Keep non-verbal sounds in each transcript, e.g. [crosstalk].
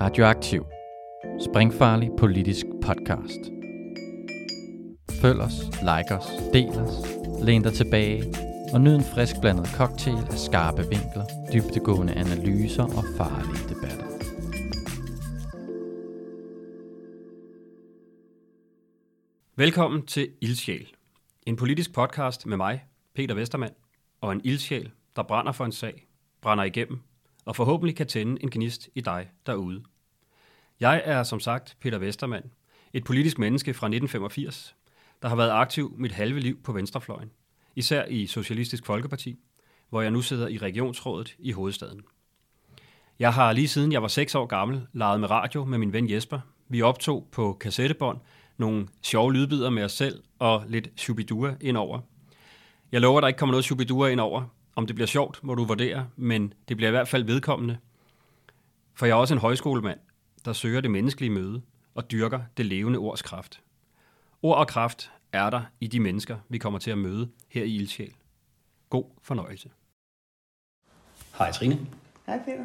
Radioaktiv. Springfarlig politisk podcast. Følg os, like os, del os, læn dig tilbage og nyd en frisk blandet cocktail af skarpe vinkler, dybtegående analyser og farlige debatter. Velkommen til Ildsjæl. En politisk podcast med mig, Peter Vestermand, og en ildsjæl, der brænder for en sag, brænder igennem, og forhåbentlig kan tænde en gnist i dig derude. Jeg er som sagt Peter Vestermand, et politisk menneske fra 1985, der har været aktiv mit halve liv på venstrefløjen, især i Socialistisk Folkeparti, hvor jeg nu sidder i regionsrådet i hovedstaden. Jeg har lige siden jeg var 6 år gammel leget med radio med min ven Jesper. Vi optog på kassettebånd nogle sjove lydbider med os selv og lidt shubidua indover. Jeg lover, at der ikke kommer noget shubidua indover. Om det bliver sjovt, må du vurdere, men det bliver i hvert fald vedkommende. For jeg er også en højskolemand, der søger det menneskelige møde og dyrker det levende ords kraft. Ord og kraft er der i de mennesker, vi kommer til at møde her i Ildsjæl. God fornøjelse. Hej Trine, Hej Peter.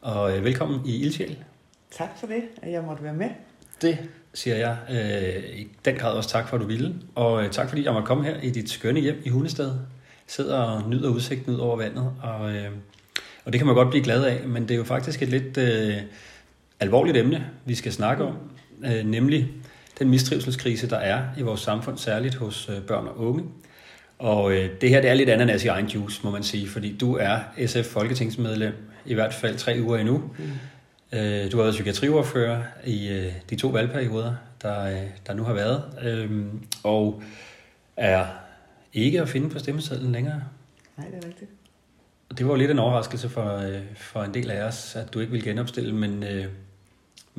og øh, velkommen i Ildsjæl. Tak for det, at jeg måtte være med. Det siger jeg øh, i den grad også tak for, at du ville. Og øh, tak fordi jeg måtte komme her i dit skønne hjem i Hundested. Sidder og nyder udsigten ud over vandet. Og, øh, og det kan man godt blive glad af, men det er jo faktisk et lidt øh, alvorligt emne, vi skal snakke om. Øh, nemlig den mistrivselskrise, der er i vores samfund, særligt hos øh, børn og unge. Og øh, det her det er lidt ananas i egen juice, må man sige, fordi du er SF-folketingsmedlem, i hvert fald tre uger endnu. Mm. Øh, du har været psykiatriordfører i øh, de to valgperioder, der, øh, der nu har været, øh, og er ikke at finde på stemmesedlen længere. Nej, det er rigtigt. Og Det var jo lidt en overraskelse for, øh, for en del af os, at du ikke ville genopstille, men, øh,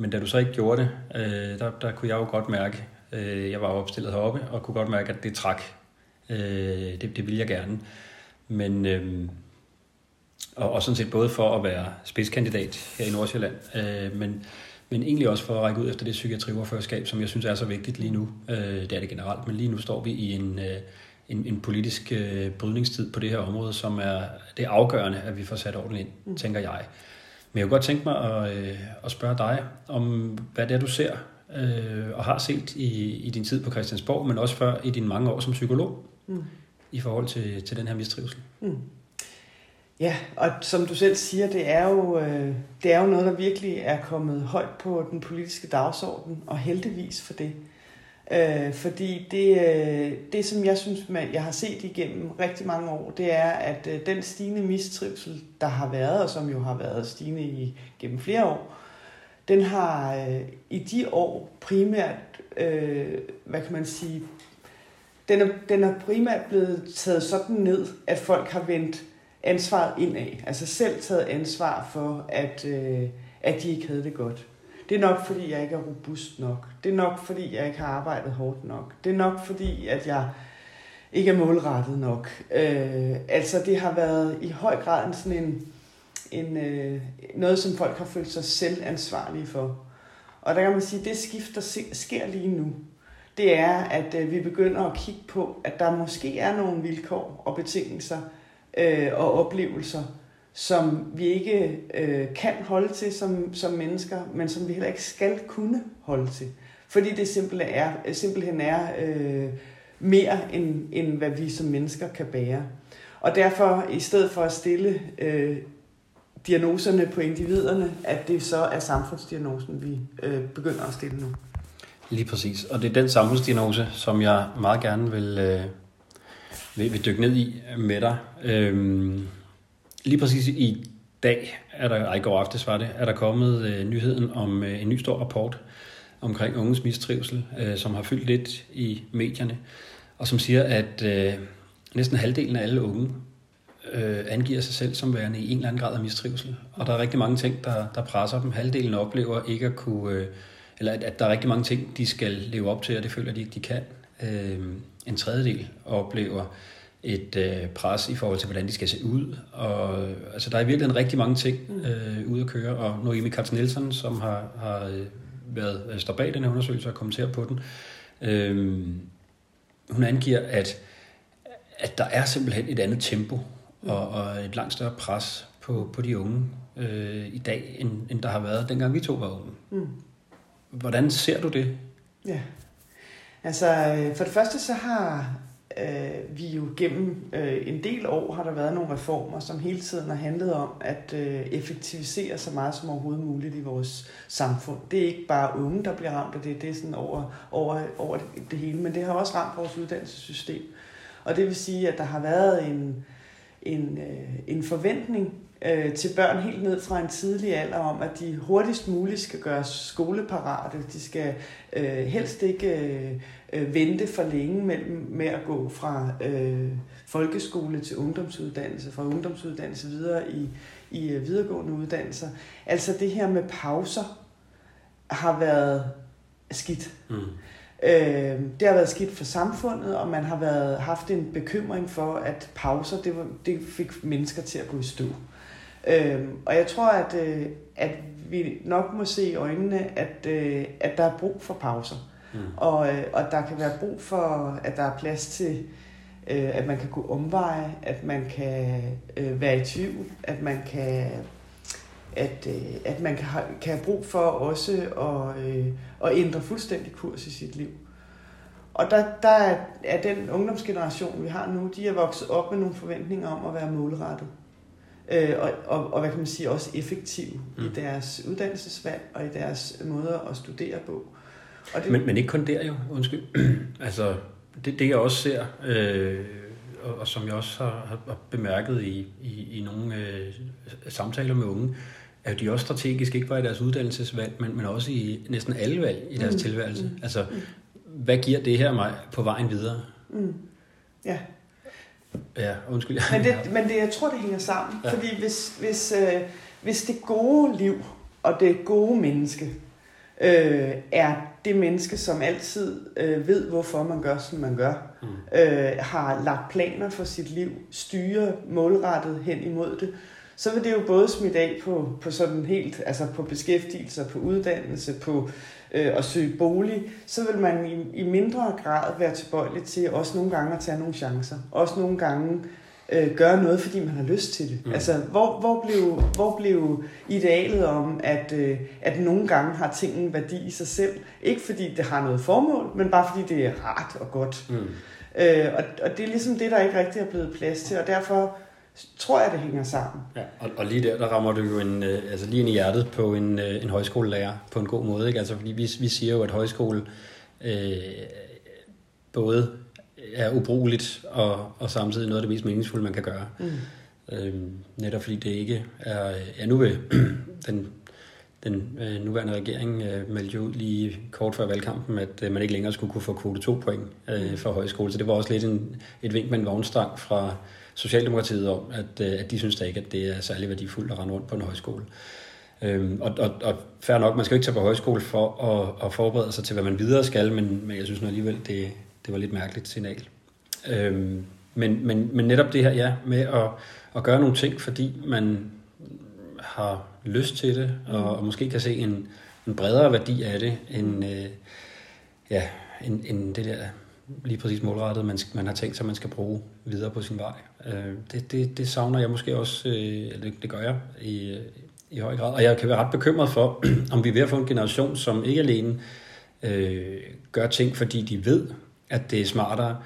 men da du så ikke gjorde det, øh, der, der kunne jeg jo godt mærke, øh, jeg var opstillet heroppe, og kunne godt mærke, at det trak. Øh, det, det ville jeg gerne. Men, øh, og, og sådan set både for at være spidskandidat her i Nordsjælland, øh, men, men egentlig også for at række ud efter det psykiatriordførerskab, som jeg synes er så vigtigt lige nu. Øh, det er det generelt, men lige nu står vi i en, øh, en, en politisk øh, brydningstid på det her område, som er det er afgørende, at vi får sat ordentligt ind, mm. tænker jeg. Men jeg kunne godt tænke mig at, øh, at spørge dig om, hvad det er, du ser øh, og har set i, i din tid på Christiansborg, men også før i dine mange år som psykolog, Mm. i forhold til, til den her mistrivsel. Mm. Ja, og som du selv siger, det er, jo, øh, det er jo noget, der virkelig er kommet højt på den politiske dagsorden, og heldigvis for det. Øh, Øh, fordi det, øh, det, som jeg synes, man, jeg har set igennem rigtig mange år, det er, at øh, den stigende mistrivsel, der har været, og som jo har været stigende i, gennem flere år, den har øh, i de år primært, øh, hvad kan man sige, den er, den er primært blevet taget sådan ned, at folk har vendt ansvaret indad. Altså selv taget ansvar for, at, øh, at de ikke havde det godt. Det er nok, fordi jeg ikke er robust nok. Det er nok, fordi jeg ikke har arbejdet hårdt nok. Det er nok, fordi at jeg ikke er målrettet nok. Øh, altså det har været i høj grad en sådan en, en øh, noget, som folk har følt sig selv ansvarlige for. Og der kan man sige, at det skift, der sker lige nu, det er, at øh, vi begynder at kigge på, at der måske er nogle vilkår og betingelser øh, og oplevelser, som vi ikke øh, kan holde til som, som mennesker, men som vi heller ikke skal kunne holde til. Fordi det simpelthen er, simpelthen er øh, mere, end, end hvad vi som mennesker kan bære. Og derfor, i stedet for at stille øh, diagnoserne på individerne, at det så er samfundsdiagnosen, vi øh, begynder at stille nu. Lige præcis. Og det er den samfundsdiagnose, som jeg meget gerne vil, øh, vil, vil dykke ned i med dig. Øhm, lige præcis i dag, er der, ej, i går aftes var det, er der kommet øh, nyheden om øh, en ny stor rapport omkring unges mistrivsel, øh, som har fyldt lidt i medierne, og som siger, at øh, næsten halvdelen af alle unge øh, angiver sig selv som værende i en eller anden grad af mistrivsel. Og der er rigtig mange ting, der, der presser dem. Halvdelen oplever ikke at kunne... Øh, eller at, at der er rigtig mange ting, de skal leve op til, og det føler de ikke, de kan. Øh, en tredjedel oplever et øh, pres i forhold til, hvordan de skal se ud. Og, altså, der er i virkeligheden rigtig mange ting øh, ude at køre, og Noemi Katz Nielsen, som har, har øh, været, øh, står bag den her undersøgelse og kommenterer på den, øh, hun angiver, at, at der er simpelthen et andet tempo og, og et langt større pres på, på de unge øh, i dag, end, end der har været dengang vi to var unge. Mm. Hvordan ser du det? Ja, altså øh, for det første så har øh, vi jo gennem øh, en del år har der været nogle reformer, som hele tiden har handlet om at øh, effektivisere så meget som overhovedet muligt i vores samfund. Det er ikke bare unge, der bliver ramt af det, det er sådan over, over, over det, hele, men det har også ramt vores uddannelsessystem. Og det vil sige, at der har været en, en, øh, en forventning øh, til børn helt ned fra en tidlig alder om, at de hurtigst muligt skal gøre skoleparate. De skal øh, helst ikke øh, øh, vente for længe mellem, med at gå fra øh, folkeskole til ungdomsuddannelse, fra ungdomsuddannelse videre i, i øh, videregående uddannelser. Altså det her med pauser har været skidt. Mm. Øh, det har været skidt for samfundet, og man har været haft en bekymring for, at pauser det, var, det fik mennesker til at gå i stå. Øh, og jeg tror, at, øh, at vi nok må se i øjnene, at, øh, at der er brug for pauser. Mm. Og, øh, og der kan være brug for, at der er plads til, øh, at man kan gå omveje, at man kan øh, være i tvivl, at man kan at, øh, at man kan, have, kan have brug for også at, øh, at ændre fuldstændig kurs i sit liv. Og der, der er, er den ungdomsgeneration, vi har nu, de er vokset op med nogle forventninger om at være målrettet. Øh, og, og, og hvad kan man sige, også effektive mm. i deres uddannelsesvalg og i deres måder at studere på. Og det, men, men ikke kun der jo, undskyld. [clears throat] altså, det, det jeg også ser, øh, og, og som jeg også har, har bemærket i, i, i nogle øh, samtaler med unge, er jo de også strategisk, ikke bare i deres uddannelsesvalg, men, men også i næsten alle valg i deres mm. tilværelse. Mm. Altså, hvad giver det her mig på vejen videre? Mm. Ja. Ja, undskyld. Men, det, men det, jeg tror, det hænger sammen. Ja. Fordi hvis, hvis, øh, hvis det gode liv og det gode menneske øh, er det menneske, som altid øh, ved, hvorfor man gør, som man gør, mm. øh, har lagt planer for sit liv, styrer målrettet hen imod det, så vil det jo både smitte af på, på sådan helt, altså på beskæftigelse, på uddannelse, på øh, at søge bolig, så vil man i, i mindre grad være tilbøjelig til også nogle gange at tage nogle chancer. Også nogle gange øh, gøre noget, fordi man har lyst til det. Mm. Altså, hvor, hvor, blev, hvor blev idealet om, at, øh, at nogle gange har ting en værdi i sig selv? Ikke fordi det har noget formål, men bare fordi det er rart og godt. Mm. Øh, og, og det er ligesom det, der ikke rigtig er blevet plads til, og derfor tror jeg, det hænger sammen. Ja, og, og lige der, der rammer du jo en, øh, altså lige ind i hjertet på en, øh, en højskolelærer på en god måde. Ikke? Altså, fordi vi, vi siger jo, at højskole øh, både er ubrugeligt og, og samtidig noget af det mest meningsfulde, man kan gøre. Mm. Øhm, netop fordi det ikke er... Ja, nu vil [clears throat] den, den øh, nuværende regering øh, meldte jo lige kort før valgkampen, at øh, man ikke længere skulle kunne få kvote 2 point øh, for højskole. Så det var også lidt en, et vink med en vognstang fra Socialdemokratiet om, at, øh, at de synes da ikke, at det er særlig værdifuldt at rende rundt på en højskole. Øhm, og, og, og fair nok, man skal jo ikke tage på højskole for at, at forberede sig til, hvad man videre skal, men, men jeg synes nu alligevel, det, det var lidt mærkeligt signal. Øhm, men, men, men netop det her, ja, med at, at gøre nogle ting, fordi man har lyst til det, og, og måske kan se en, en bredere værdi af det, end, øh, ja, end, end det der lige præcis målrettet, man, man har tænkt sig, man skal bruge videre på sin vej. Øh, det, det, det savner jeg måske også, øh, det, det gør jeg i, i høj grad. Og jeg kan være ret bekymret for, [clears throat] om vi er ved at få en generation, som ikke alene øh, gør ting, fordi de ved, at det er smartere,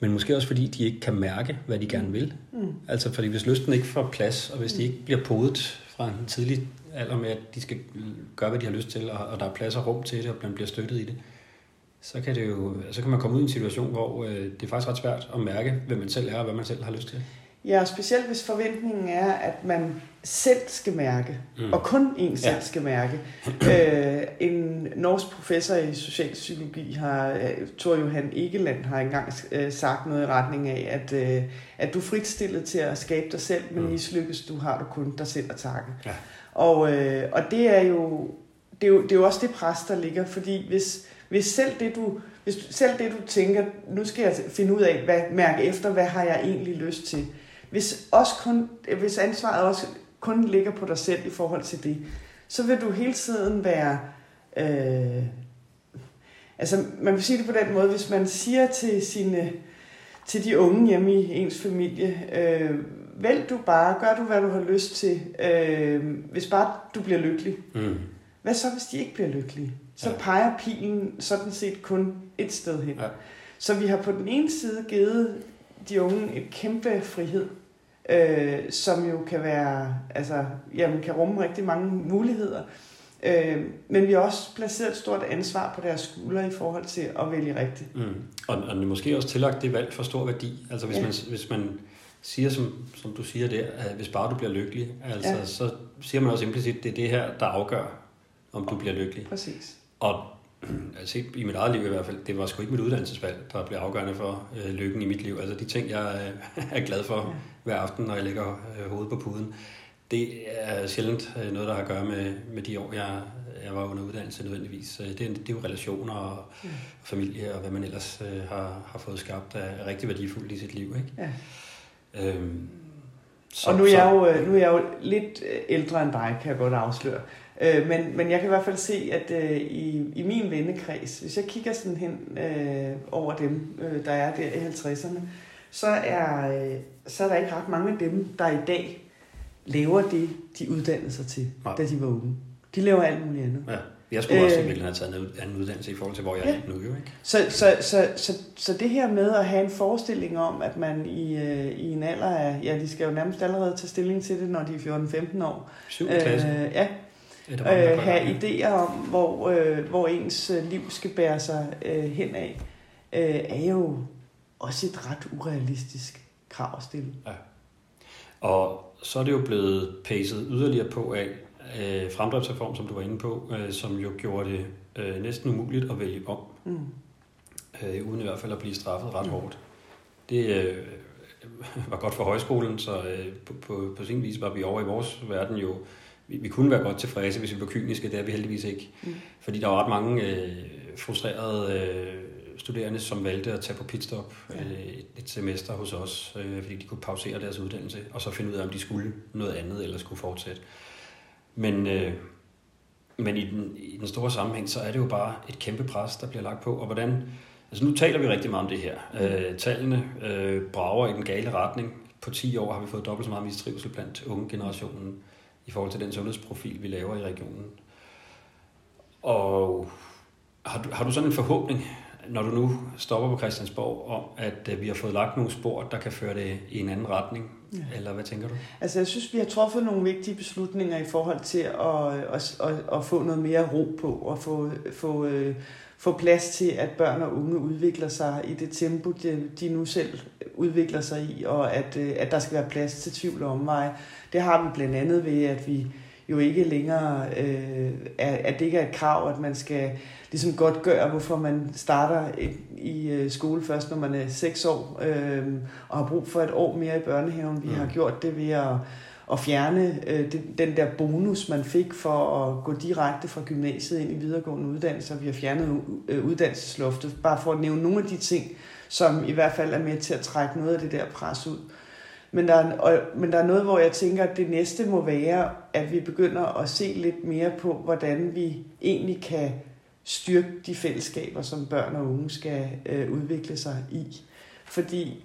men måske også fordi de ikke kan mærke, hvad de gerne vil. Mm. Altså fordi hvis lysten ikke får plads, og hvis de ikke bliver podet fra en tidlig alder med, at de skal gøre, hvad de har lyst til, og, og der er plads og rum til det, og man bliver støttet i det, så kan, det jo, så kan man komme ud i en situation, hvor øh, det er faktisk ret svært at mærke, hvem man selv er, og hvad man selv har lyst til. Ja, specielt hvis forventningen er, at man selv skal mærke, mm. og kun en selv ja. skal mærke. [clears throat] øh, en norsk professor i socialpsykologi, har, øh, Thor Johan Egeland, har engang øh, sagt noget i retning af, at, øh, at du er fritstillet til at skabe dig selv, men mm. mislykkes du, har du kun dig selv at takke. Ja. Og, øh, og det er jo det er, jo, det er jo også det pres, der ligger, fordi hvis, hvis selv det du hvis selv det du tænker, nu skal jeg finde ud af, hvad, mærke efter, hvad har jeg egentlig lyst til, hvis, også kun, hvis ansvaret også kun ligger på dig selv i forhold til det, så vil du hele tiden være... Øh, altså, man vil sige det på den måde, hvis man siger til sine til de unge hjemme i ens familie, øh, vælg du bare, gør du, hvad du har lyst til, øh, hvis bare du bliver lykkelig. Mm. Hvad så, hvis de ikke bliver lykkelige? Så Ja. peger pilen sådan set kun et sted hen. Ja. Så vi har på den ene side givet de unge et kæmpe frihed, øh, som jo kan være, altså, jamen, kan rumme rigtig mange muligheder. Øh, men vi har også placeret et stort ansvar på deres skuldre i forhold til at vælge rigtigt. Mm. Og, og måske også tillagt det valg for stor værdi. Altså hvis, Ja. man, hvis man siger, som, som du siger der, at hvis bare du bliver lykkelig, altså, ja. så siger man også implicit, at det er det her, der afgør, om du bliver lykkelig. Præcis. Og [clears throat] altså, i mit eget liv i hvert fald, det var sgu ikke mit uddannelsesvalg, der blev afgørende for øh, lykken i mit liv. Altså de ting, jeg øh, [laughs] er glad for Ja. hver aften, når jeg lægger øh, hovedet på puden, det er sjældent øh, noget, der har at gøre med, med de år, jeg, jeg var under uddannelse nødvendigvis. Øh, Det er, det er jo relationer og Ja. familie og hvad man ellers øh, har, har fået skabt, er rigtig værdifuldt i sit liv. Ikke? Ja. Øhm, Så, og nu er, jeg jo, øh, nu er jeg jo lidt øh, ældre end dig, kan jeg godt afsløre. Øh, Men, men jeg kan i hvert fald se, at øh, i, i min vennekreds, hvis jeg kigger sådan hen øh, over dem, øh, der er der i 50'erne, så er, øh, så er der ikke ret mange af dem, der i dag laver det, de uddannede sig til, Nej. da de var unge. De laver alt muligt andet. Ja. Jeg skulle også Øh. have taget en anden uddannelse i forhold til, hvor jeg Ja. er nu. Jo, ikke? Så, så, så, så, så det her med at have en forestilling om, at man i, øh, i en alder af, ja, de skal jo nærmest allerede tage stilling til det, når de er 14-15 år. 7. klasse. Øh, ja, øh, i have idéer om, hvor, øh, hvor ens øh, liv skal bære sig øh, henad, øh, er jo også et ret urealistisk krav at stille. Og så er det jo blevet pacet yderligere på af øh, fremdriftsreform, som du var inde på, øh, som jo gjorde det øh, næsten umuligt at vælge om, Mm. øh, uden i hvert fald at blive straffet ret Mm. hårdt. Det øh, [laughs] var godt for højskolen, så øh, på, på, på sin vis var vi over i vores verden jo, vi, vi kunne være godt tilfredse, hvis vi var kyniske, det er vi heldigvis ikke. Mm. Fordi der var ret mange øh, frustrerede øh, studerende, som valgte at tage på pitstop Ja. øh, et, semester hos os, øh, fordi de kunne pausere deres uddannelse, og så finde ud af, om de skulle noget andet, eller skulle fortsætte. Men, øh, men i, den, i den store sammenhæng, så er det jo bare et kæmpe pres, der bliver lagt på. Og hvordan, altså nu taler vi rigtig meget om det her. Øh, tallene øh, brager i den gale retning. På 10 år har vi fået dobbelt så meget mistrivsel blandt unge generationen i forhold til den sundhedsprofil, vi laver i regionen. Og har du, har du sådan en forhåbning, når du nu stopper på Christiansborg, om at øh, vi har fået lagt nogle spor, der kan føre det i en anden retning? Ja. Eller hvad tænker du? Altså jeg synes, vi har truffet nogle vigtige beslutninger i forhold til at, at, at, at få noget mere ro på og få, få, øh, få plads til, at børn og unge udvikler sig i det tempo, de, de nu selv udvikler sig i, og at, øh, at der skal være plads til tvivl og omveje. Det har vi blandt andet ved, at vi jo ikke længere, øh, er, at det ikke er et krav, at man skal ligesom godt gøre, hvorfor man starter i, i øh, skole først, når man er 6 år, øh, og har brug for et år mere i børnehaven. Vi Mm. har gjort det ved at, at fjerne øh, den, den der bonus, man fik for at gå direkte fra gymnasiet ind i videregående uddannelser. Vi har fjernet øh, uddannelsesloftet, bare for at nævne nogle af de ting, som i hvert fald er med til at trække noget af det der pres ud. Men der, er, og, men der er noget, hvor jeg tænker, at det næste må være, at vi begynder at se lidt mere på, hvordan vi egentlig kan styrke de fællesskaber, som børn og unge skal øh, udvikle sig i. Fordi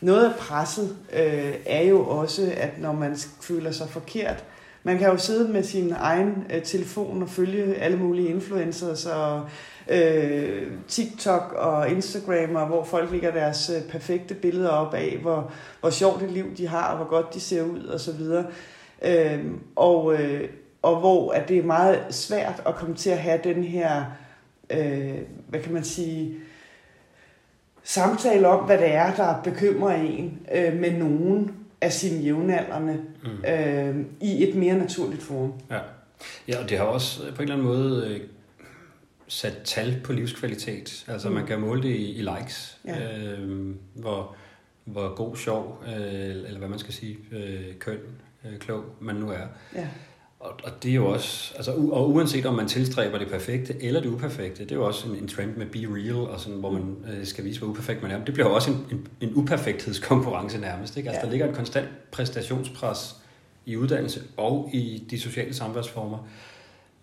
noget af presset øh, er jo også, at når man føler sig forkert, man kan jo sidde med sin egen øh, telefon og følge alle mulige influencers og øh, TikTok og Instagram, og hvor folk lægger deres øh, perfekte billeder op af, hvor, hvor sjovt et liv de har, og hvor godt de ser ud og så videre. Øh, og, øh, og hvor at det er meget svært at komme til at have den her, øh, hvad kan man sige, samtale om, hvad det er, der bekymrer en øh, med nogen af sine jævnaldrende Mm. øh, i et mere naturligt forum. Ja. ja, og det har også på en eller anden måde øh, sat tal på livskvalitet. Altså Mm. man kan måle det i, i likes, Ja. øh, hvor, hvor god, sjov, øh, eller hvad man skal sige, øh, køn, øh, klog man nu er. Ja. Og, og det er jo også, altså, u- og uanset om man tilstræber det perfekte eller det uperfekte, det er jo også en, en trend med be real, og sådan, hvor man øh, skal vise, hvor uperfekt man er. Det bliver jo også en, en, en uperfekthedskonkurrence nærmest. Ikke? Altså, Ja. Der ligger en konstant præstationspres i uddannelse og i de sociale samværsformer,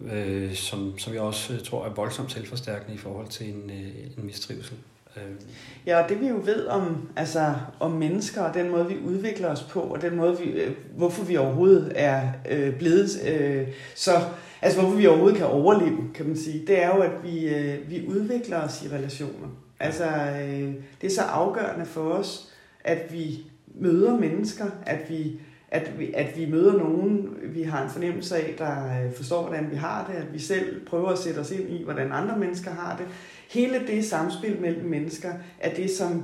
øh, som, som jeg også øh, tror er voldsomt selvforstærkende i forhold til en, øh, en mistrivsel. Øh. Ja, og det vi jo ved om, altså, om mennesker, og den måde, vi udvikler os på, og den måde, vi, øh, hvorfor vi overhovedet er øh, blevet øh, så... Altså, hvorfor vi overhovedet kan overleve, kan man sige, det er jo, at vi, øh, vi udvikler os i relationer. Altså, øh, det er så afgørende for os, at vi møder mennesker, at vi at vi, at vi møder nogen, vi har en fornemmelse af, der øh, forstår, hvordan vi har det, at vi selv prøver at sætte os ind i, hvordan andre mennesker har det. Hele det samspil mellem mennesker er det, som,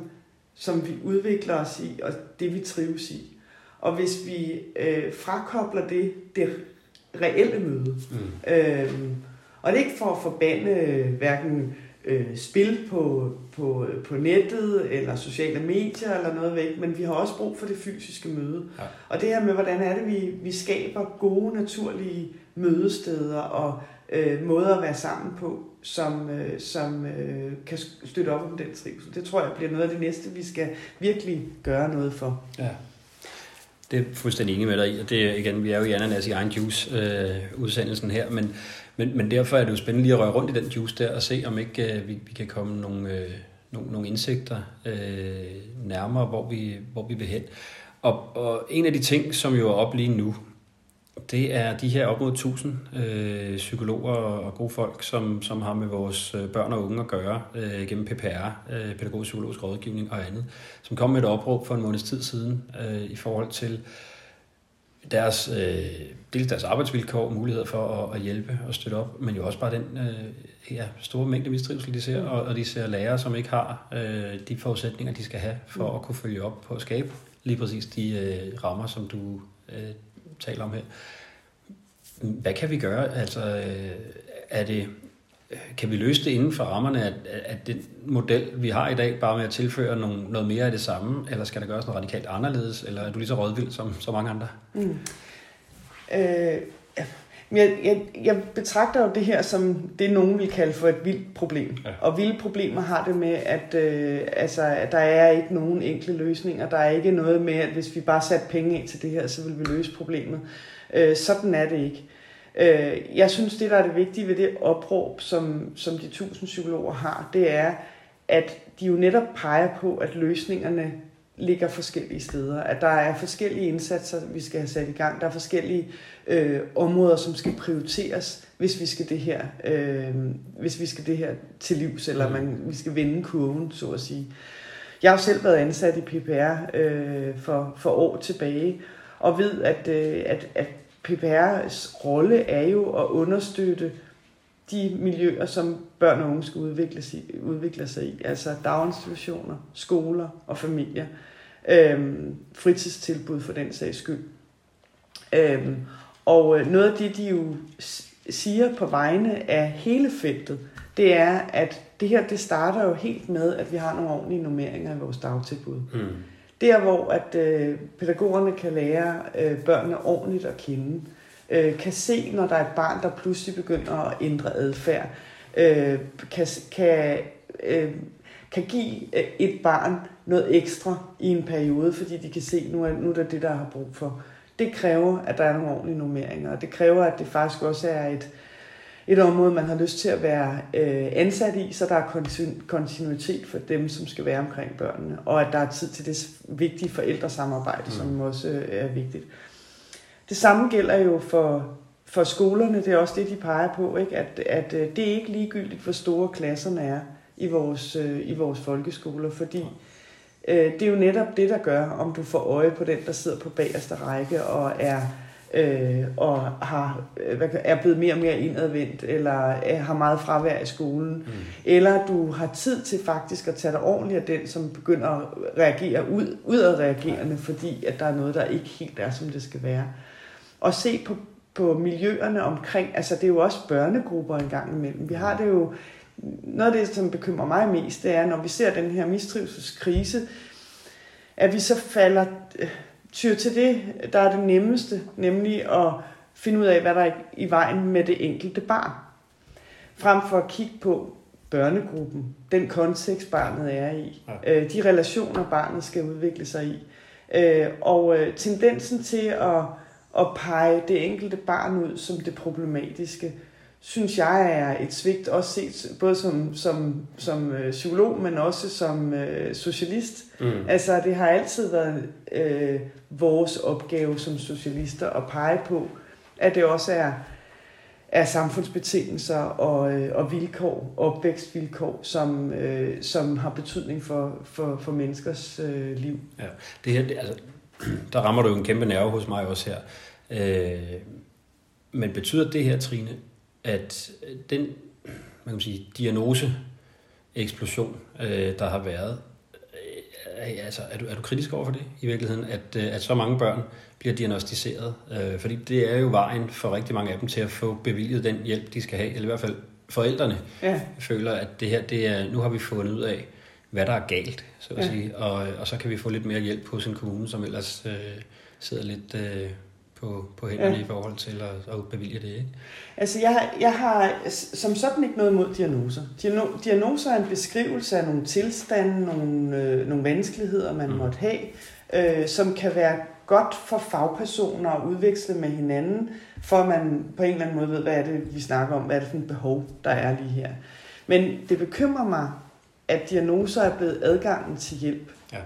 som vi udvikler os i, og det vi trives i. Og hvis vi øh, frakobler det, det reelle møde, mm. øh, og det er ikke for at forbande øh, hverken øh, spil på, på, på nettet eller sociale medier eller noget væk, men vi har også brug for det fysiske møde. Ja. Og det her med, hvordan er det, vi, vi skaber gode, naturlige mødesteder og øh, måder at være sammen på, som, øh, som øh, kan støtte op om den trivsel. Det tror jeg bliver noget af det næste, vi skal virkelig gøre noget for. Ja. Det er fuldstændig enig med dig i, og det er igen, vi er jo i ananas i egen juice øh, udsendelsen her, men, men, men derfor er det jo spændende lige at røre rundt i den juice der og se, om ikke øh, vi, vi kan komme nogle, øh, nogle, nogle indsigter øh, nærmere, hvor vi, hvor vi vil hen. Og, og en af de ting, som jo er op lige nu, det er de her op mod 1000 øh, psykologer og gode folk, som, som har med vores øh, børn og unge at gøre øh, gennem PPR, øh, pædagogisk psykologisk rådgivning og andet, som kom med et opråb for en måneds tid siden øh, i forhold til deres, øh, dels deres arbejdsvilkår, muligheder for at, at hjælpe og støtte op, men jo også bare den øh, ja, store mængde mistrivsel, de ser, og, og de ser lærere, som ikke har øh, de forudsætninger, de skal have for at kunne følge op på at skabe lige præcis de øh, rammer, som du øh, taler om her. Hvad kan vi gøre? Altså, øh, er det, kan vi løse det inden for rammerne af, at den model, vi har i dag, bare med at tilføre nogle, noget mere af det samme, eller skal der gøres noget radikalt anderledes, eller er du lige så rådvild som så mange andre? Mm. Øh, jeg, jeg, jeg betragter jo det her som det, nogen vil kalde for et vildt problem. Ja. Og vilde problemer har det med, at, øh, altså, at der er ikke nogen enkle løsninger. Der er ikke noget med, at hvis vi bare satte penge ind til det her, så vil vi løse problemet. Øh, sådan er det ikke. Øh, jeg synes, det der er det vigtige ved det opråb, som, som de tusind psykologer har, det er, at de jo netop peger på, at løsningerne ligger forskellige steder. At der er forskellige indsatser, vi skal have sat i gang. Der er forskellige øh, områder, som skal prioriteres, hvis vi skal det her, øh, hvis vi skal det her til livs, eller mm. man, vi skal vende kurven, så at sige. Jeg har jo selv været ansat i PPR øh, for, for år tilbage, og ved, at, øh, at, at PPR's rolle er jo at understøtte de miljøer, som børn og unge skal udvikle sig, udvikle sig i, altså daginstitutioner, skoler og familier, øhm, fritidstilbud for den sags skyld. Øhm, og øh, noget af det, de jo siger på vegne af hele feltet, det er, at det her, det starter jo helt med, at vi har nogle ordentlige normeringer i vores dagtilbud. Mm. Der, hvor at øh, pædagogerne kan lære øh, børnene ordentligt at kende, øh, kan se, når der er et barn, der pludselig begynder at ændre adfærd, øh, kan, kan, øh, kan give øh, et barn noget ekstra i en periode, fordi de kan se, nu er, nu er det det, der har brug for. Det kræver, at der er nogle ordentlige nummeringer, og det kræver, at det faktisk også er et, et område, man har lyst til at være øh, ansat i, så der er kontinuitet for dem, som skal være omkring børnene, og at der er tid til det vigtige forældresamarbejde, mm. som også øh, er vigtigt. Det samme gælder jo for, for skolerne, det er også det, de peger på, ikke? At, at øh, det er ikke ligegyldigt, hvor store klasserne er i vores, øh, i vores folkeskoler, fordi øh, det er jo netop det, der gør, om du får øje på den, der sidder på bagerste række og er øh, og har, øh, er blevet mere og mere indadvendt, eller øh, har meget fravær i skolen, mm. eller du har tid til faktisk at tage dig ordentligt af den, som begynder at reagere ud, udadreagerende, fordi at der er noget, der ikke helt er, som det skal være. Og se på, på miljøerne omkring, altså det er jo også børnegrupper en gang imellem. Vi har det jo, noget af det, som bekymrer mig mest, det er, når vi ser den her mistrivselskrise, at vi så falder tyr til det, der er det nemmeste, nemlig at finde ud af, hvad der er i vejen med det enkelte barn. Frem for at kigge på børnegruppen, den kontekst, barnet er i, ja. øh, de relationer, barnet skal udvikle sig i. Øh, og øh, tendensen til at, at pege det enkelte barn ud som det problematiske, synes jeg er et svigt, også set både som, som, som øh, psykolog, men også som øh, socialist. Mm. Altså, det har altid været øh, vores opgave som socialister at pege på, at det også er, er samfundsbetingelser og, øh, og vilkår, opvækstvilkår, som, øh, som har betydning for, for, for menneskers øh, liv. Ja, det her, det, altså, [clears throat] der rammer du jo en kæmpe nerve hos mig også her. Øh, men betyder det her, Trine, at den man kan sige, diagnose eksplosion, øh, der har været, øh, altså, er, du, er du kritisk over for det i virkeligheden, at, øh, at så mange børn bliver diagnostiseret? Øh, fordi det er jo vejen for rigtig mange af dem til at få bevilget den hjælp, de skal have, eller i hvert fald forældrene ja. føler, at det her, det er, nu har vi fundet ud af, hvad der er galt, så at ja. sige, og, og så kan vi få lidt mere hjælp hos en kommune, som ellers øh, sidder lidt... Øh, på, på hænderne ja. i forhold til at, at bevilge det, ikke? Altså, jeg, jeg har som sådan ikke noget imod diagnoser. Diagnoser er en beskrivelse af nogle tilstande, nogle, øh, nogle vanskeligheder, man mm. måtte have, øh, som kan være godt for fagpersoner at udveksle med hinanden, for at man på en eller anden måde ved, hvad er det, vi snakker om, hvad er det for et behov, der er lige her. Men det bekymrer mig, at diagnoser er blevet adgangen til hjælp. Ja.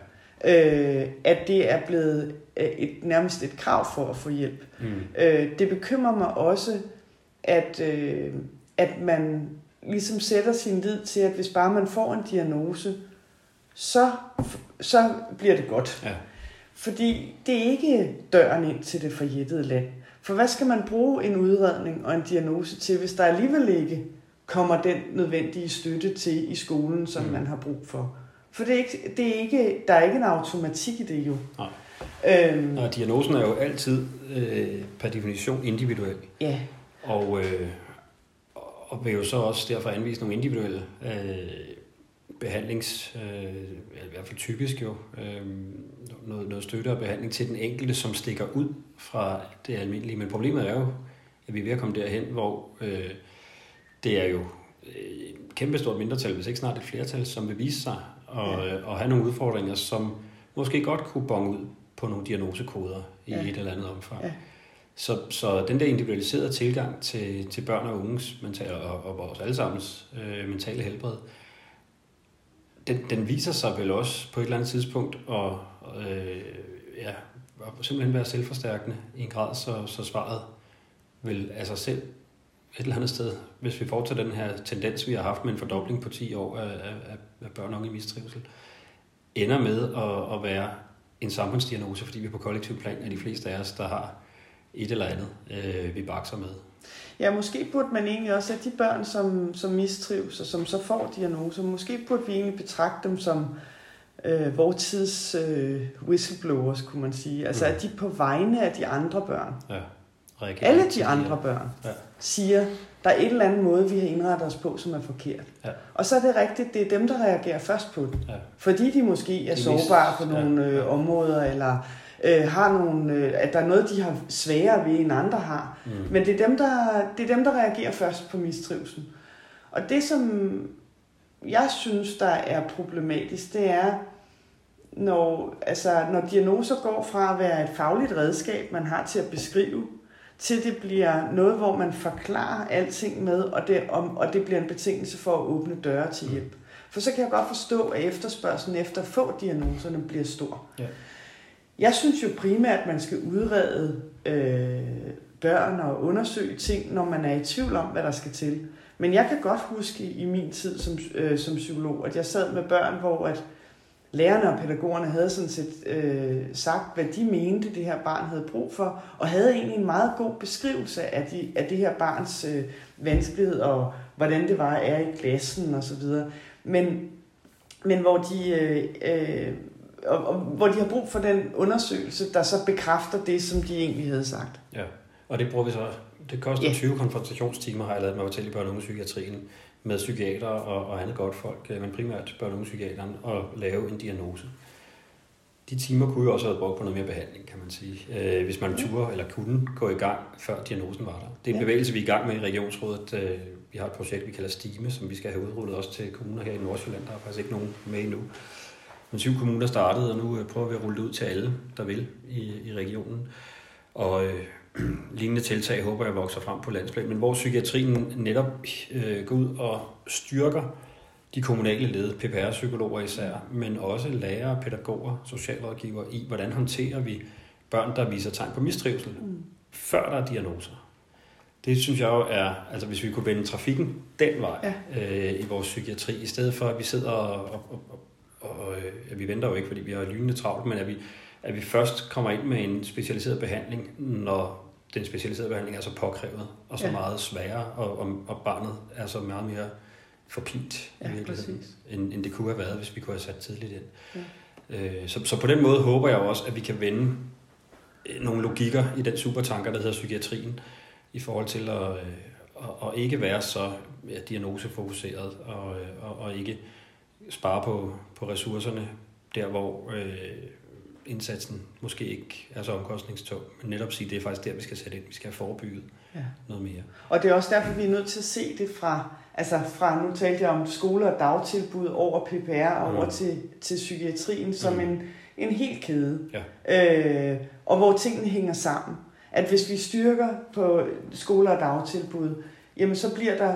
Øh, at det er blevet et, nærmest et krav for at få hjælp. Mm. Øh, det bekymrer mig også, at, øh, at man ligesom sætter sin lid til, at hvis bare man får en diagnose, så, så bliver det godt. Ja. Fordi det er ikke døren ind til det forjættede land. For hvad skal man bruge en udredning og en diagnose til, hvis der alligevel ikke kommer den nødvendige støtte til i skolen, som mm. man har brug for? For det er ikke, det er ikke, der er ikke en automatik i det jo. Nej. Øhm, og diagnosen er jo altid øh, per definition individuel. Ja. Og, øh, og vil jo så også derfor anvise nogle individuelle øh, behandlings, øh, i hvert fald typisk jo, øh, noget, noget støtte og behandling til den enkelte, som stikker ud fra det almindelige. Men problemet er jo, at vi er ved at komme derhen, hvor øh, det er jo et kæmpestort mindretal, hvis ikke snart et flertal, som vil vise sig og, ja. og have nogle udfordringer, som måske godt kunne bonge ud på nogle diagnosekoder i ja. et eller andet omfang. Ja. Så, så den der individualiserede tilgang til, til børn og unges mentale, og, og vores allesammens øh, mentale helbred, den, den viser sig vel også på et eller andet tidspunkt at øh, ja, simpelthen være selvforstærkende i en grad, så, så svaret vil af sig selv et eller andet sted, hvis vi fortsætter den her tendens, vi har haft med en fordobling på 10 år af, af, af børn og unge i mistrivsel, ender med at, at være en samfundsdiagnose, fordi vi på kollektiv plan er de fleste af os, der har et eller andet, øh, vi bakser med. Ja, måske burde man egentlig også, at de børn, som, som mistrives og som så får diagnoser, måske burde vi egentlig betragte dem som øh, vores tids øh, whistleblowers, kunne man sige. Altså, mm. at de på vegne af de andre børn ja reagerer. Alle de andre børn ja. siger, der er et eller andet måde, vi har indrettet os på, som er forkert. Ja. Og så er det rigtigt, det er dem, der reagerer først på det. Ja. Fordi de måske er de sårbare på nogle ja. øh, områder, eller øh, har nogle, øh, at der er noget, de har sværere ved, end andre har. Mm. Men det er, dem, der, det er dem, der reagerer først på mistrivelsen. Og det, som jeg synes, der er problematisk, det er, når, altså, når diagnoser går fra at være et fagligt redskab, man har til at beskrive til det bliver noget, hvor man forklarer alting med, og det, om, og det bliver en betingelse for at åbne døre til hjælp. For så kan jeg godt forstå, at efterspørgselen efter at få diagnoserne bliver stor. Ja. Jeg synes jo primært, at man skal udrede øh, børn og undersøge ting, når man er i tvivl om, hvad der skal til. Men jeg kan godt huske i min tid som, øh, som psykolog, at jeg sad med børn, hvor at lærerne og pædagogerne havde sådan set øh, sagt, hvad de mente, det her barn havde brug for, og havde egentlig en meget god beskrivelse af, de, af det her barns øh, vanskelighed, og hvordan det var at er i klassen osv. Men, men hvor de... Øh, øh, og, og hvor de har brug for den undersøgelse, der så bekræfter det, som de egentlig havde sagt. Ja, og det bruger vi så. Det koster ja. 20 konfrontationstimer, har jeg lavet mig fortælle i børne- og psykiatrien med psykiater og, og andet godt folk, øh, men primært børne- og psykiateren, og lave en diagnose. De timer kunne jo også have brugt på noget mere behandling, kan man sige. Øh, hvis man turde eller kunne gå i gang, før diagnosen var der. Det er en bevægelse, vi er i gang med i Regionsrådet. Øh, vi har et projekt, vi kalder Stime, som vi skal have udrullet også til kommuner her i Nordsjælland. Der er faktisk ikke nogen med endnu. Men syv kommuner startede, og nu prøver vi at rulle det ud til alle, der vil i, i regionen. Og [clears throat] lignende tiltag håber jeg vokser frem på landsplan, men hvor psykiatrien netop øh, går ud og styrker de kommunale led, PPR-psykologer især, men også lærere, pædagoger, socialrådgivere i, hvordan håndterer vi børn, der viser tegn på mistrivsel, mm. før der er diagnoser. Det synes jeg jo er, altså hvis vi kunne vende trafikken den vej ja. øh, i vores psykiatri, i stedet for at vi sidder og, og, og, og øh, vi venter jo ikke, fordi vi har lynende travlt, men at vi, at vi først kommer ind med en specialiseret behandling, når den specialiserede behandling er så påkrævet og så ja. meget sværere, og, og, og barnet er så meget mere forpint ja, i virkeligheden, end, end det kunne have været, hvis vi kunne have sat tidligt ind. Ja. Øh, så, så på den måde håber jeg også, at vi kan vende øh, nogle logikker i den supertanker, der hedder psykiatrien, i forhold til at, øh, at, at ikke være så ja, diagnosefokuseret og, øh, og, og ikke spare på, på ressourcerne der, hvor øh, indsatsen måske ikke er så omkostningstung, men netop sige, at det er faktisk der, vi skal sætte ind. Vi skal have forebygget ja. noget mere. Og det er også derfor, vi er nødt til at se det fra, altså fra nu talte jeg om skoler og dagtilbud over PPR og over mm. til, til psykiatrien som mm. en, en helt kæde. Ja. Øh, og hvor tingene hænger sammen. At hvis vi styrker på skoler og dagtilbud, jamen så bliver der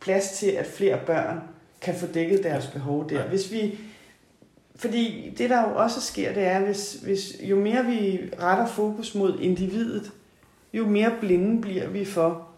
plads til, at flere børn kan få dækket deres behov der. Ja. Hvis vi fordi det, der jo også sker, det er, hvis, hvis jo mere vi retter fokus mod individet, jo mere blinde bliver vi for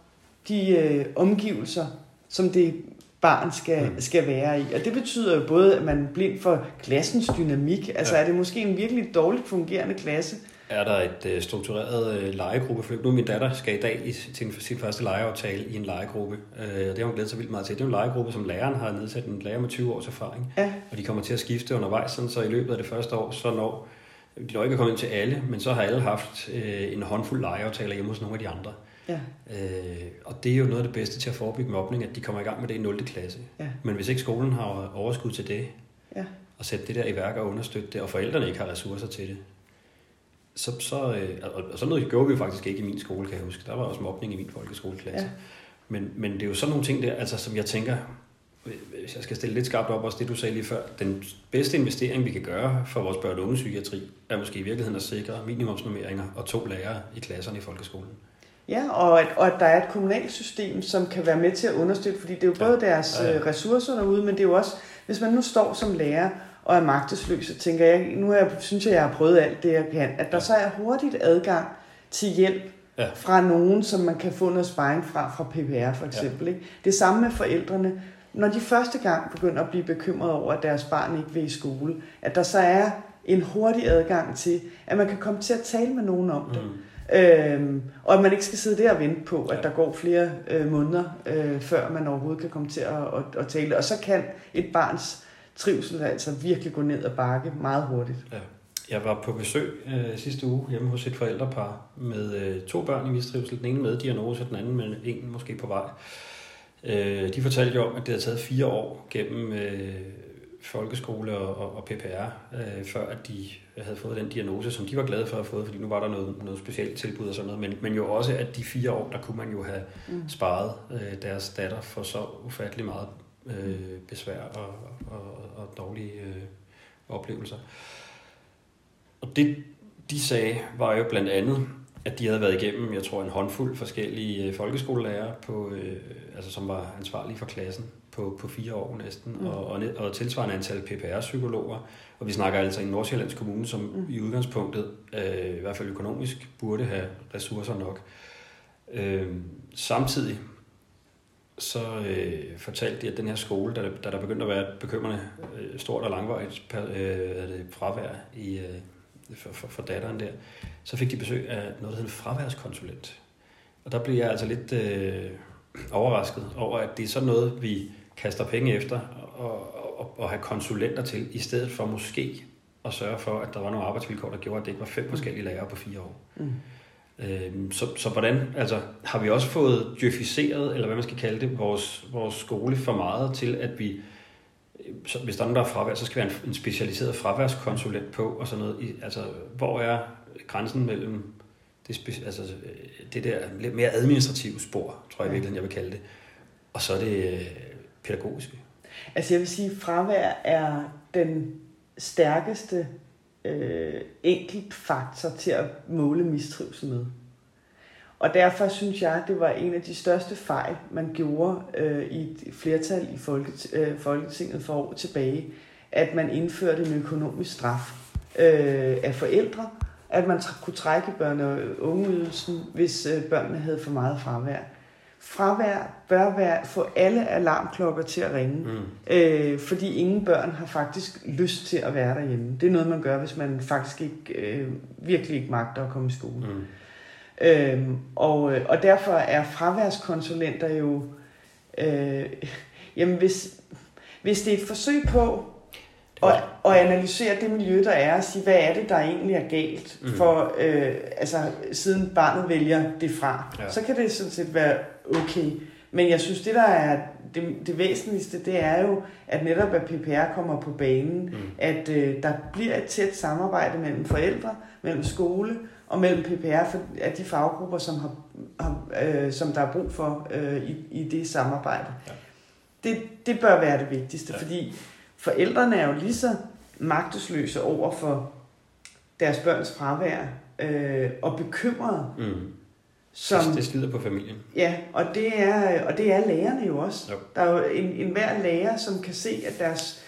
de øh, omgivelser, som det barn skal, mm. skal være i. Og det betyder jo både, at man er blind for klassens dynamik. Altså ja. er det måske en virkelig dårligt fungerende klasse, er der et øh, struktureret øh, legegruppe. Nu min datter skal i dag i sin, sin første legeaftale i en legegruppe. Øh, og det har hun glædet sig vildt meget til. Det er en legegruppe, som læreren har nedsat en lærer med 20 års erfaring. Ja. Og de kommer til at skifte undervejs, sådan, så i løbet af det første år, så når de når ikke er kommet ind til alle, men så har alle haft øh, en håndfuld legeaftaler hjemme hos nogle af de andre. Ja. Øh, og det er jo noget af det bedste til at forebygge mobning, at de kommer i gang med det i 0. klasse. Ja. Men hvis ikke skolen har overskud til det, ja. og sætte det der i værk og understøtte det, og forældrene ikke har ressourcer til det, så, så, øh, og, sådan noget gjorde vi faktisk ikke i min skole, kan jeg huske. Der var også mobning i min folkeskoleklasse. Ja. Men, men det er jo sådan nogle ting der, altså, som jeg tænker, hvis jeg skal stille lidt skarpt op også det, du sagde lige før, den bedste investering, vi kan gøre for vores børn- og unge psykiatri, er måske i virkeligheden at sikre minimumsnummeringer og to lærere i klasserne i folkeskolen. Ja, og at, og at der er et kommunalt system, som kan være med til at understøtte, fordi det er jo både ja. deres ja, ja. Øh, ressourcer derude, men det er jo også, hvis man nu står som lærer og er magtesløs, så tænker jeg, nu har jeg, synes jeg, jeg har prøvet alt det, jeg kan, at der så er hurtigt adgang til hjælp ja. fra nogen, som man kan få noget sparring fra, fra PPR for eksempel. Ja. Ikke? Det samme med forældrene. Når de første gang begynder at blive bekymrede over, at deres barn ikke vil i skole, at der så er en hurtig adgang til, at man kan komme til at tale med nogen om det. Mm. Øhm, og at man ikke skal sidde der og vente på, at ja. der går flere øh, måneder, øh, før man overhovedet kan komme til at, at, at tale. Og så kan et barns trivsel altså virkelig gå ned og bakke meget hurtigt. Ja. Jeg var på besøg øh, sidste uge hjemme hos et forældrepar med øh, to børn i mistrivsel. Den ene med diagnose, den anden med en måske på vej. Øh, de fortalte jo om, at det havde taget fire år gennem øh, folkeskole og, og, og PPR, øh, før at de havde fået den diagnose, som de var glade for at have fået, fordi nu var der noget, noget specielt tilbud og sådan noget. Men, men jo også, at de fire år, der kunne man jo have mm. sparet øh, deres datter for så ufattelig meget øh, besvær og, og, og dårlige øh, oplevelser. Og det, de sagde, var jo blandt andet, at de havde været igennem, jeg tror, en håndfuld forskellige øh, folkeskolelærer, på, øh, altså, som var ansvarlige for klassen på, på fire år næsten, mm. og, og, og tilsvarende antal PPR-psykologer. Og vi snakker altså i Nordsjællands Kommune, som mm. i udgangspunktet, øh, i hvert fald økonomisk, burde have ressourcer nok. Øh, samtidig så øh, fortalte de, at den her skole, da, da der begyndte at være et bekymrende øh, stort og langvarigt øh, det, fravær i, øh, for, for, for datteren der, så fik de besøg af noget, der hedder en fraværskonsulent. Og der blev jeg altså lidt øh, overrasket over, at det er sådan noget, vi kaster penge efter og, og, og have konsulenter til, i stedet for måske at sørge for, at der var nogle arbejdsvilkår, der gjorde, at det ikke var fem forskellige lærere på fire år. Mm. Øhm, så, så hvordan, altså, har vi også fået djøfiseret, eller hvad man skal kalde det, vores, vores skole for meget til, at vi, så hvis der er nogen, der er fravær, så skal vi have en, en specialiseret fraværskonsulent på, og sådan noget. Altså, hvor er grænsen mellem det, altså, det der lidt mere administrative spor, tror jeg virkelig, jeg vil kalde det, og så er det øh, pædagogiske? Altså jeg vil sige, at fravær er den stærkeste øh, enkelt faktor til at måle mistrivsel med. og derfor synes jeg, det var en af de største fejl, man gjorde øh, i et flertal i Folket, øh, Folketinget for år tilbage, at man indførte en økonomisk straf øh, af forældre, at man kunne trække børne- og ungeydelsen, hvis øh, børnene havde for meget fravær. Fravær bør være, få alle alarmklokker til at ringe, mm. øh, fordi ingen børn har faktisk lyst til at være derhjemme. Det er noget, man gør, hvis man faktisk ikke, øh, virkelig ikke magter at komme i skole. Mm. Øhm, og, og derfor er fraværskonsulenter jo, øh, [laughs] jamen hvis, hvis det er et forsøg på at, at analysere det miljø, der er, og sige, hvad er det, der egentlig er galt, mm. for øh, altså, siden barnet vælger det fra, ja. så kan det sådan set være okay. Men jeg synes, det der er det, det væsentligste, det er jo, at netop at PPR kommer på banen, mm. at øh, der bliver et tæt samarbejde mellem forældre, mellem skole og mellem PPR for, af de faggrupper, som, har, har, øh, som der er brug for øh, i, i det samarbejde. Ja. Det, det bør være det vigtigste, ja. fordi forældrene er jo lige så magtesløse over for deres børns fravær øh, og bekymrede. Mm. Som, det, det slider på familien. Ja, og det er, og det er lærerne jo også. Jo. Der er jo en, en hver lærer, som kan se, at deres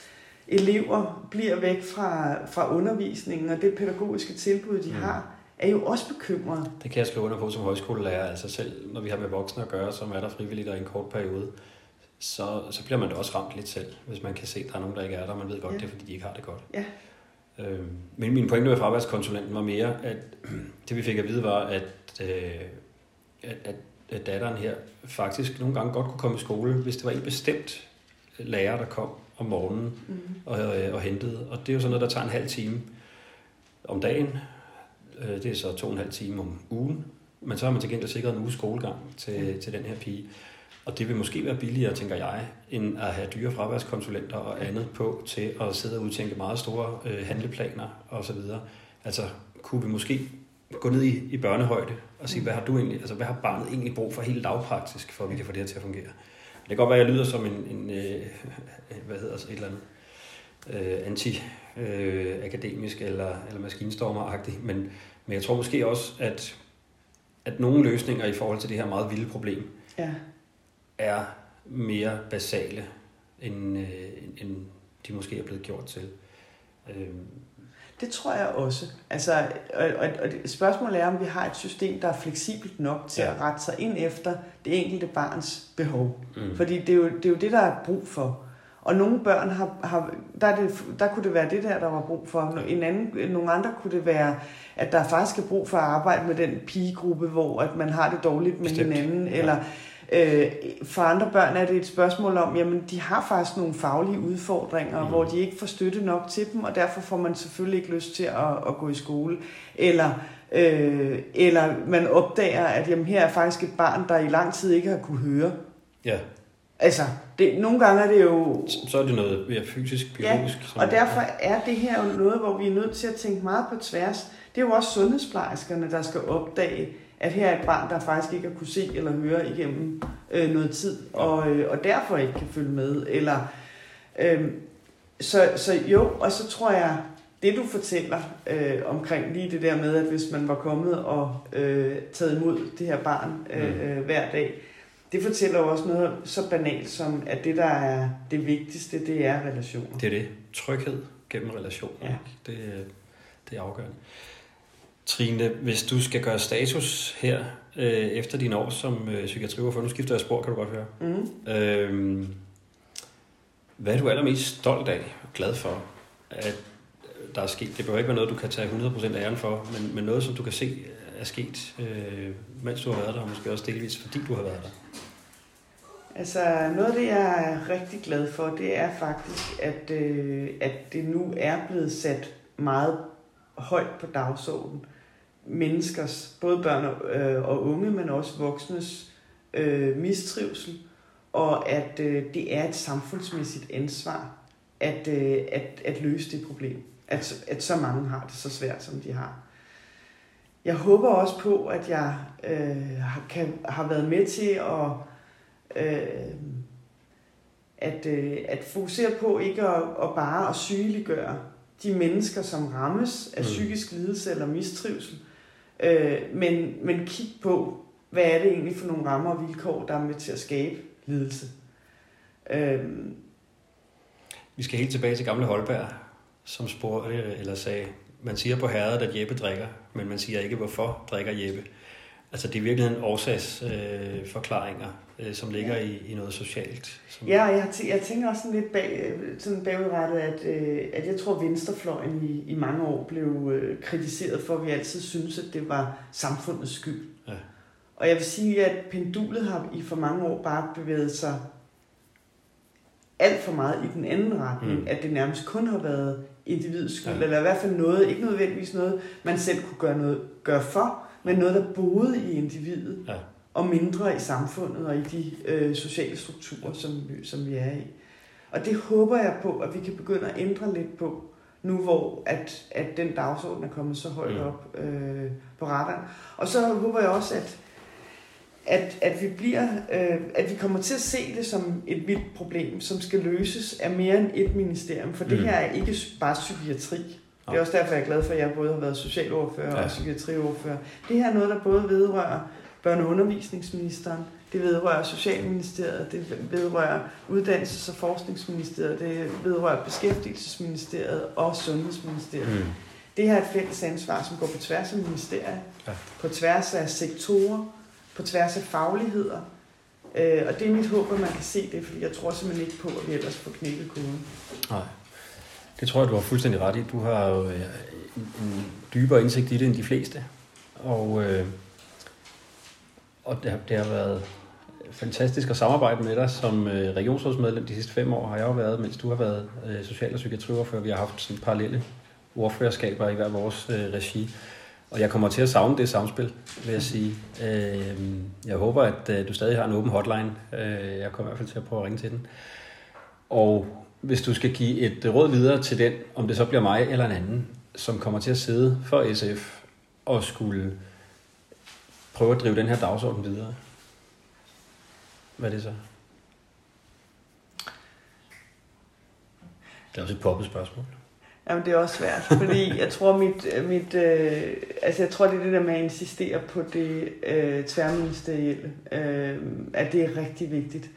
elever bliver væk fra, fra undervisningen og det pædagogiske tilbud, de mm. har, er jo også bekymrede. Det kan jeg skrive under på som højskolelærer. Altså selv når vi har med voksne at gøre, som er der frivilligt og i en kort periode, så, så bliver man da også ramt lidt selv, hvis man kan se, at der er nogen, der ikke er der, og man ved godt, ja. det er, fordi de ikke har det godt. Ja. Øhm, men min pointe med fraværskonsulenten var mere, at [clears throat] det vi fik at vide var, at, øh, at, at, at datteren her faktisk nogle gange godt kunne komme i skole, hvis det var en bestemt lærer, der kom om morgenen mm. og, og, og hentede. Og det er jo sådan noget, der tager en halv time om dagen. Øh, det er så to og en halv time om ugen. Men så har man til gengæld sikret en uge skolegang til, mm. til den her pige. Og det vil måske være billigere, tænker jeg, end at have dyre fraværskonsulenter og andet på til at sidde og udtænke meget store øh, handleplaner osv. Altså, kunne vi måske gå ned i, i børnehøjde og sige, hvad har du egentlig, altså hvad har barnet egentlig brug for helt lavpraktisk, for at vi kan få det her til at fungere. Det kan godt være, at jeg lyder som en, en øh, [laughs] hvad hedder det, et eller andet, øh, anti-akademisk øh, eller, eller maskinstormer men, men jeg tror måske også, at, at nogle løsninger i forhold til det her meget vilde problem, ja er mere basale, end, øh, end de måske er blevet gjort til. Øh. Det tror jeg også. Altså, og, og, og spørgsmålet er, om vi har et system, der er fleksibelt nok til ja. at rette sig ind efter det enkelte barns behov. Mm. Fordi det er, jo, det er jo det, der er brug for. Og nogle børn har, har der, er det, der kunne det være det der, der var brug for. En anden, nogle andre kunne det være, at der faktisk er brug for at arbejde med den pigegruppe, hvor at man har det dårligt med Bestemt. hinanden, ja. Øh, for andre børn er det et spørgsmål om, jamen de har faktisk nogle faglige udfordringer, mm. hvor de ikke får støtte nok til dem, og derfor får man selvfølgelig ikke lyst til at, at gå i skole. Eller, øh, eller man opdager, at jamen, her er faktisk et barn, der i lang tid ikke har kunne høre. Ja. Altså, det, nogle gange er det jo... Så, så er det noget mere fysisk, biologisk. Ja, og derfor er det her jo noget, hvor vi er nødt til at tænke meget på tværs. Det er jo også sundhedsplejerskerne, der skal opdage, at her er et barn, der faktisk ikke har kunne se eller høre igennem øh, noget tid, og, øh, og derfor ikke kan følge med. Eller, øh, så, så jo, og så tror jeg, det du fortæller øh, omkring lige det der med, at hvis man var kommet og øh, taget imod det her barn øh, mm. øh, hver dag, det fortæller jo også noget så banalt som, at det, der er det vigtigste, det er relationer. Det er det. Tryghed gennem relationer. Ja. Det, det er afgørende. Trine, hvis du skal gøre status her øh, efter dine år som øh, psykiatriordfører, nu skifter jeg spor, kan du godt høre. Mm. Øh, hvad er du allermest stolt af og glad for, at der er sket? Det behøver ikke være noget, du kan tage 100% af æren for, men, men noget, som du kan se er sket, øh, mens du har været der, og måske også delvis fordi du har været der. Altså noget af det, jeg er rigtig glad for, det er faktisk, at, øh, at det nu er blevet sat meget højt på dagsordenen menneskers, både børn og, øh, og unge, men også voksnes øh, mistrivsel, og at øh, det er et samfundsmæssigt ansvar at, øh, at, at løse det problem. At, at så mange har det så svært, som de har. Jeg håber også på, at jeg øh, kan, har været med til at, øh, at, øh, at fokusere på ikke at, at bare at sygeliggøre de mennesker, som rammes af mm. psykisk lidelse eller mistrivsel, Øh, men, men kig på, hvad er det egentlig for nogle rammer og vilkår, der er med til at skabe lidelse. Øh, Vi skal helt tilbage til gamle Holberg, som spurgte, eller sagde, man siger på herret, at Jeppe drikker, men man siger ikke, hvorfor drikker Jeppe. Altså det er virkelig en årsagsforklaringer, øh, øh, som ligger i, i noget socialt. Som... Ja, og jeg, tæ- jeg tænker også sådan lidt bag, sådan bagudrettet, at, øh, at jeg tror, at venstrefløjen i, i mange år blev øh, kritiseret for, at vi altid synes, at det var samfundets skyld. Ja. Og jeg vil sige, at pendulet har i for mange år bare bevæget sig alt for meget i den anden retning, Mm. at det nærmest kun har været individets skyld, Ja. ja. eller i hvert fald noget, ikke nødvendigvis noget, man selv kunne gøre, noget, gøre for, men noget, der boede i individet, Ja. og mindre i samfundet og i de øh, sociale strukturer, som, vi- som vi er i. Og det håber jeg på, at vi kan begynde at ændre lidt på, nu hvor at, at den dagsorden er kommet så højt op øh, på radaren. Og så håber jeg også, at, at, at vi bliver, øh, at vi kommer til at se det som et vildt problem, som skal løses af mere end et ministerium, for det Mm. her er ikke bare psykiatri. Det er også derfor, jeg er glad for, at jeg både har været socialordfører Ja. ja. og psykiatriordfører. Det her er noget, der både vedrører børne- og undervisningsministeren, det vedrører Socialministeriet, det vedrører Uddannelses- og Forskningsministeriet, det vedrører Beskæftigelsesministeriet og Sundhedsministeriet. Mm. Det her er et fælles ansvar, som går på tværs af ministerier, Ja. på tværs af sektorer, på tværs af fagligheder. Øh, og det er mit håb, at man kan se det, fordi jeg tror simpelthen ikke på, at vi ellers får knækket koden. Nej. Det tror jeg, du har fuldstændig ret i. Du har jo øh, en, en dybere indsigt i det end de fleste. Og, øh, og det, har, det har været fantastisk at samarbejde med dig som øh, regionsrådsmedlem de sidste fem år. Har jeg jo været, mens du har været øh, social- og psykiatriordfører. Vi har haft sådan parallelle ordførerskaber i hver vores øh, regi. Og jeg kommer til at savne det samspil, vil jeg sige. Øh, jeg håber, at øh, du stadig har en åben hotline. Øh, jeg kommer i hvert fald til at prøve at ringe til den. Og hvis du skal give et råd videre til den, om det så bliver mig eller en anden, som kommer til at sidde for SF og skulle prøve at drive den her dagsorden videre, hvad er det så? Det er også et poppet spørgsmål. Jamen, det er også svært, fordi jeg tror, mit, mit, øh, altså, jeg tror, det er det der med at insistere på det øh, tværministerielle, øh, at det er rigtig vigtigt.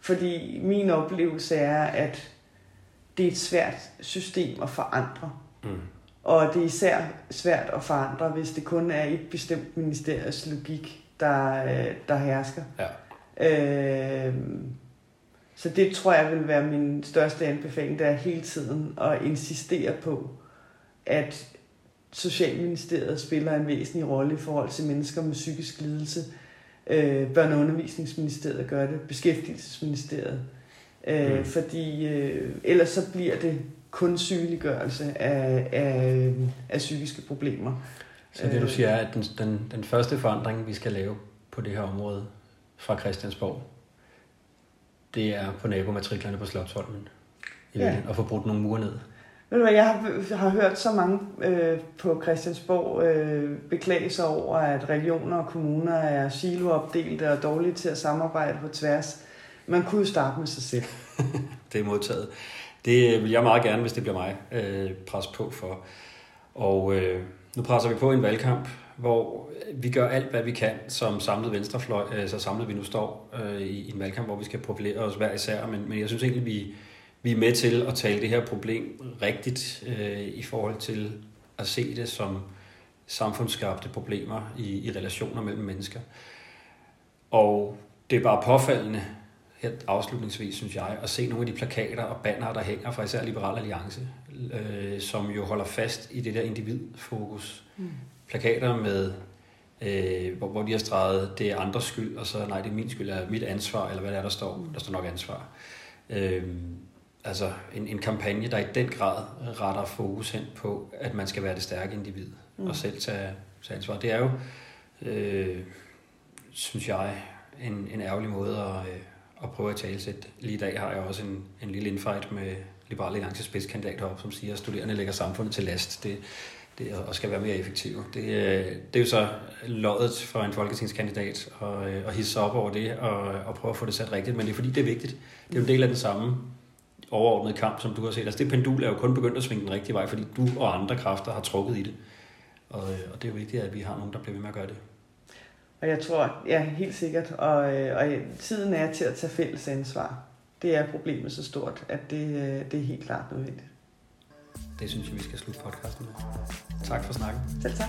Fordi min oplevelse er, at det er et svært system at forandre. Mm. Og det er især svært at forandre, hvis det kun er et bestemt ministeriets logik, der, øh, der hersker. Ja. Øh, så det tror jeg vil være min største anbefaling, det er hele tiden at insistere på, at Socialministeriet spiller en væsentlig rolle i forhold til mennesker med psykisk lidelse. Øh, Børne- og undervisningsministeriet gør det, Beskæftigelsesministeriet. Øh, Mm. Fordi øh, ellers så bliver det kun sygeliggørelse af, af, af psykiske problemer. Så det du siger er, at den, den, den første forandring, vi skal lave på det her område fra Christiansborg, det er på nabomatriklerne på Slottsholmen. I ja. Og få brudt nogle mure ned. Ved du hvad, jeg har, har hørt så mange øh, på Christiansborg øh, beklage sig over, at regioner og kommuner er siloopdelte og dårlige til at samarbejde på tværs. Man kunne jo starte med sig selv. [laughs] Det er modtaget. Det øh, vil jeg meget gerne, hvis det bliver mig, øh, presse på for. Og øh, nu presser vi på en valgkamp, hvor vi gør alt, hvad vi kan som samlet venstrefløj, øh, så samlet vi nu står øh, i, i en valgkamp, hvor vi skal profilere os hver især. Men, men jeg synes egentlig, vi, vi er med til at tale det her problem rigtigt øh, i forhold til at se det som samfundsskabte problemer i, i relationer mellem mennesker. Og det er bare påfaldende, her afslutningsvis, synes jeg, at se nogle af de plakater og bannere, der hænger fra især Liberal Alliance, øh, som jo holder fast i det der individfokus. Mm. Plakater med, øh, hvor, hvor de har streget, det er andres skyld, og så nej, det er min skyld, eller mit ansvar, eller hvad det er, der står. Der står nok ansvar. Øh, altså en, en kampagne, der i den grad retter fokus hen på, at man skal være det stærke individ, mm. og selv tage, tage ansvar. Det er jo, øh, synes jeg, en, en ærgerlig måde at, øh, at prøve at tale sætte. Lige i dag har jeg også en, en lille infight med Liberale Alliances spidskandidat heroppe, som siger, at studerende lægger samfundet til last. Det, det og skal være mere effektive. Det, øh, det er jo så loddet for en folketingskandidat at, at øh, hisse op over det og, og prøve at få det sat rigtigt, men det er fordi, det er vigtigt. Det er en del af den samme overordnede kamp, som du har set. Altså det pendul er jo kun begyndt at svinge den rigtige vej, fordi du og andre kræfter har trukket i det. Og, øh, og det er jo vigtigt, at vi har nogen, der bliver ved med at gøre det. Og jeg tror, ja, helt sikkert, og, øh, og tiden er til at tage fælles ansvar. Det er problemet så stort, at det, øh, det er helt klart nødvendigt. Det synes jeg, vi skal slutte podcasten med. Tak for snakken. Selv tak.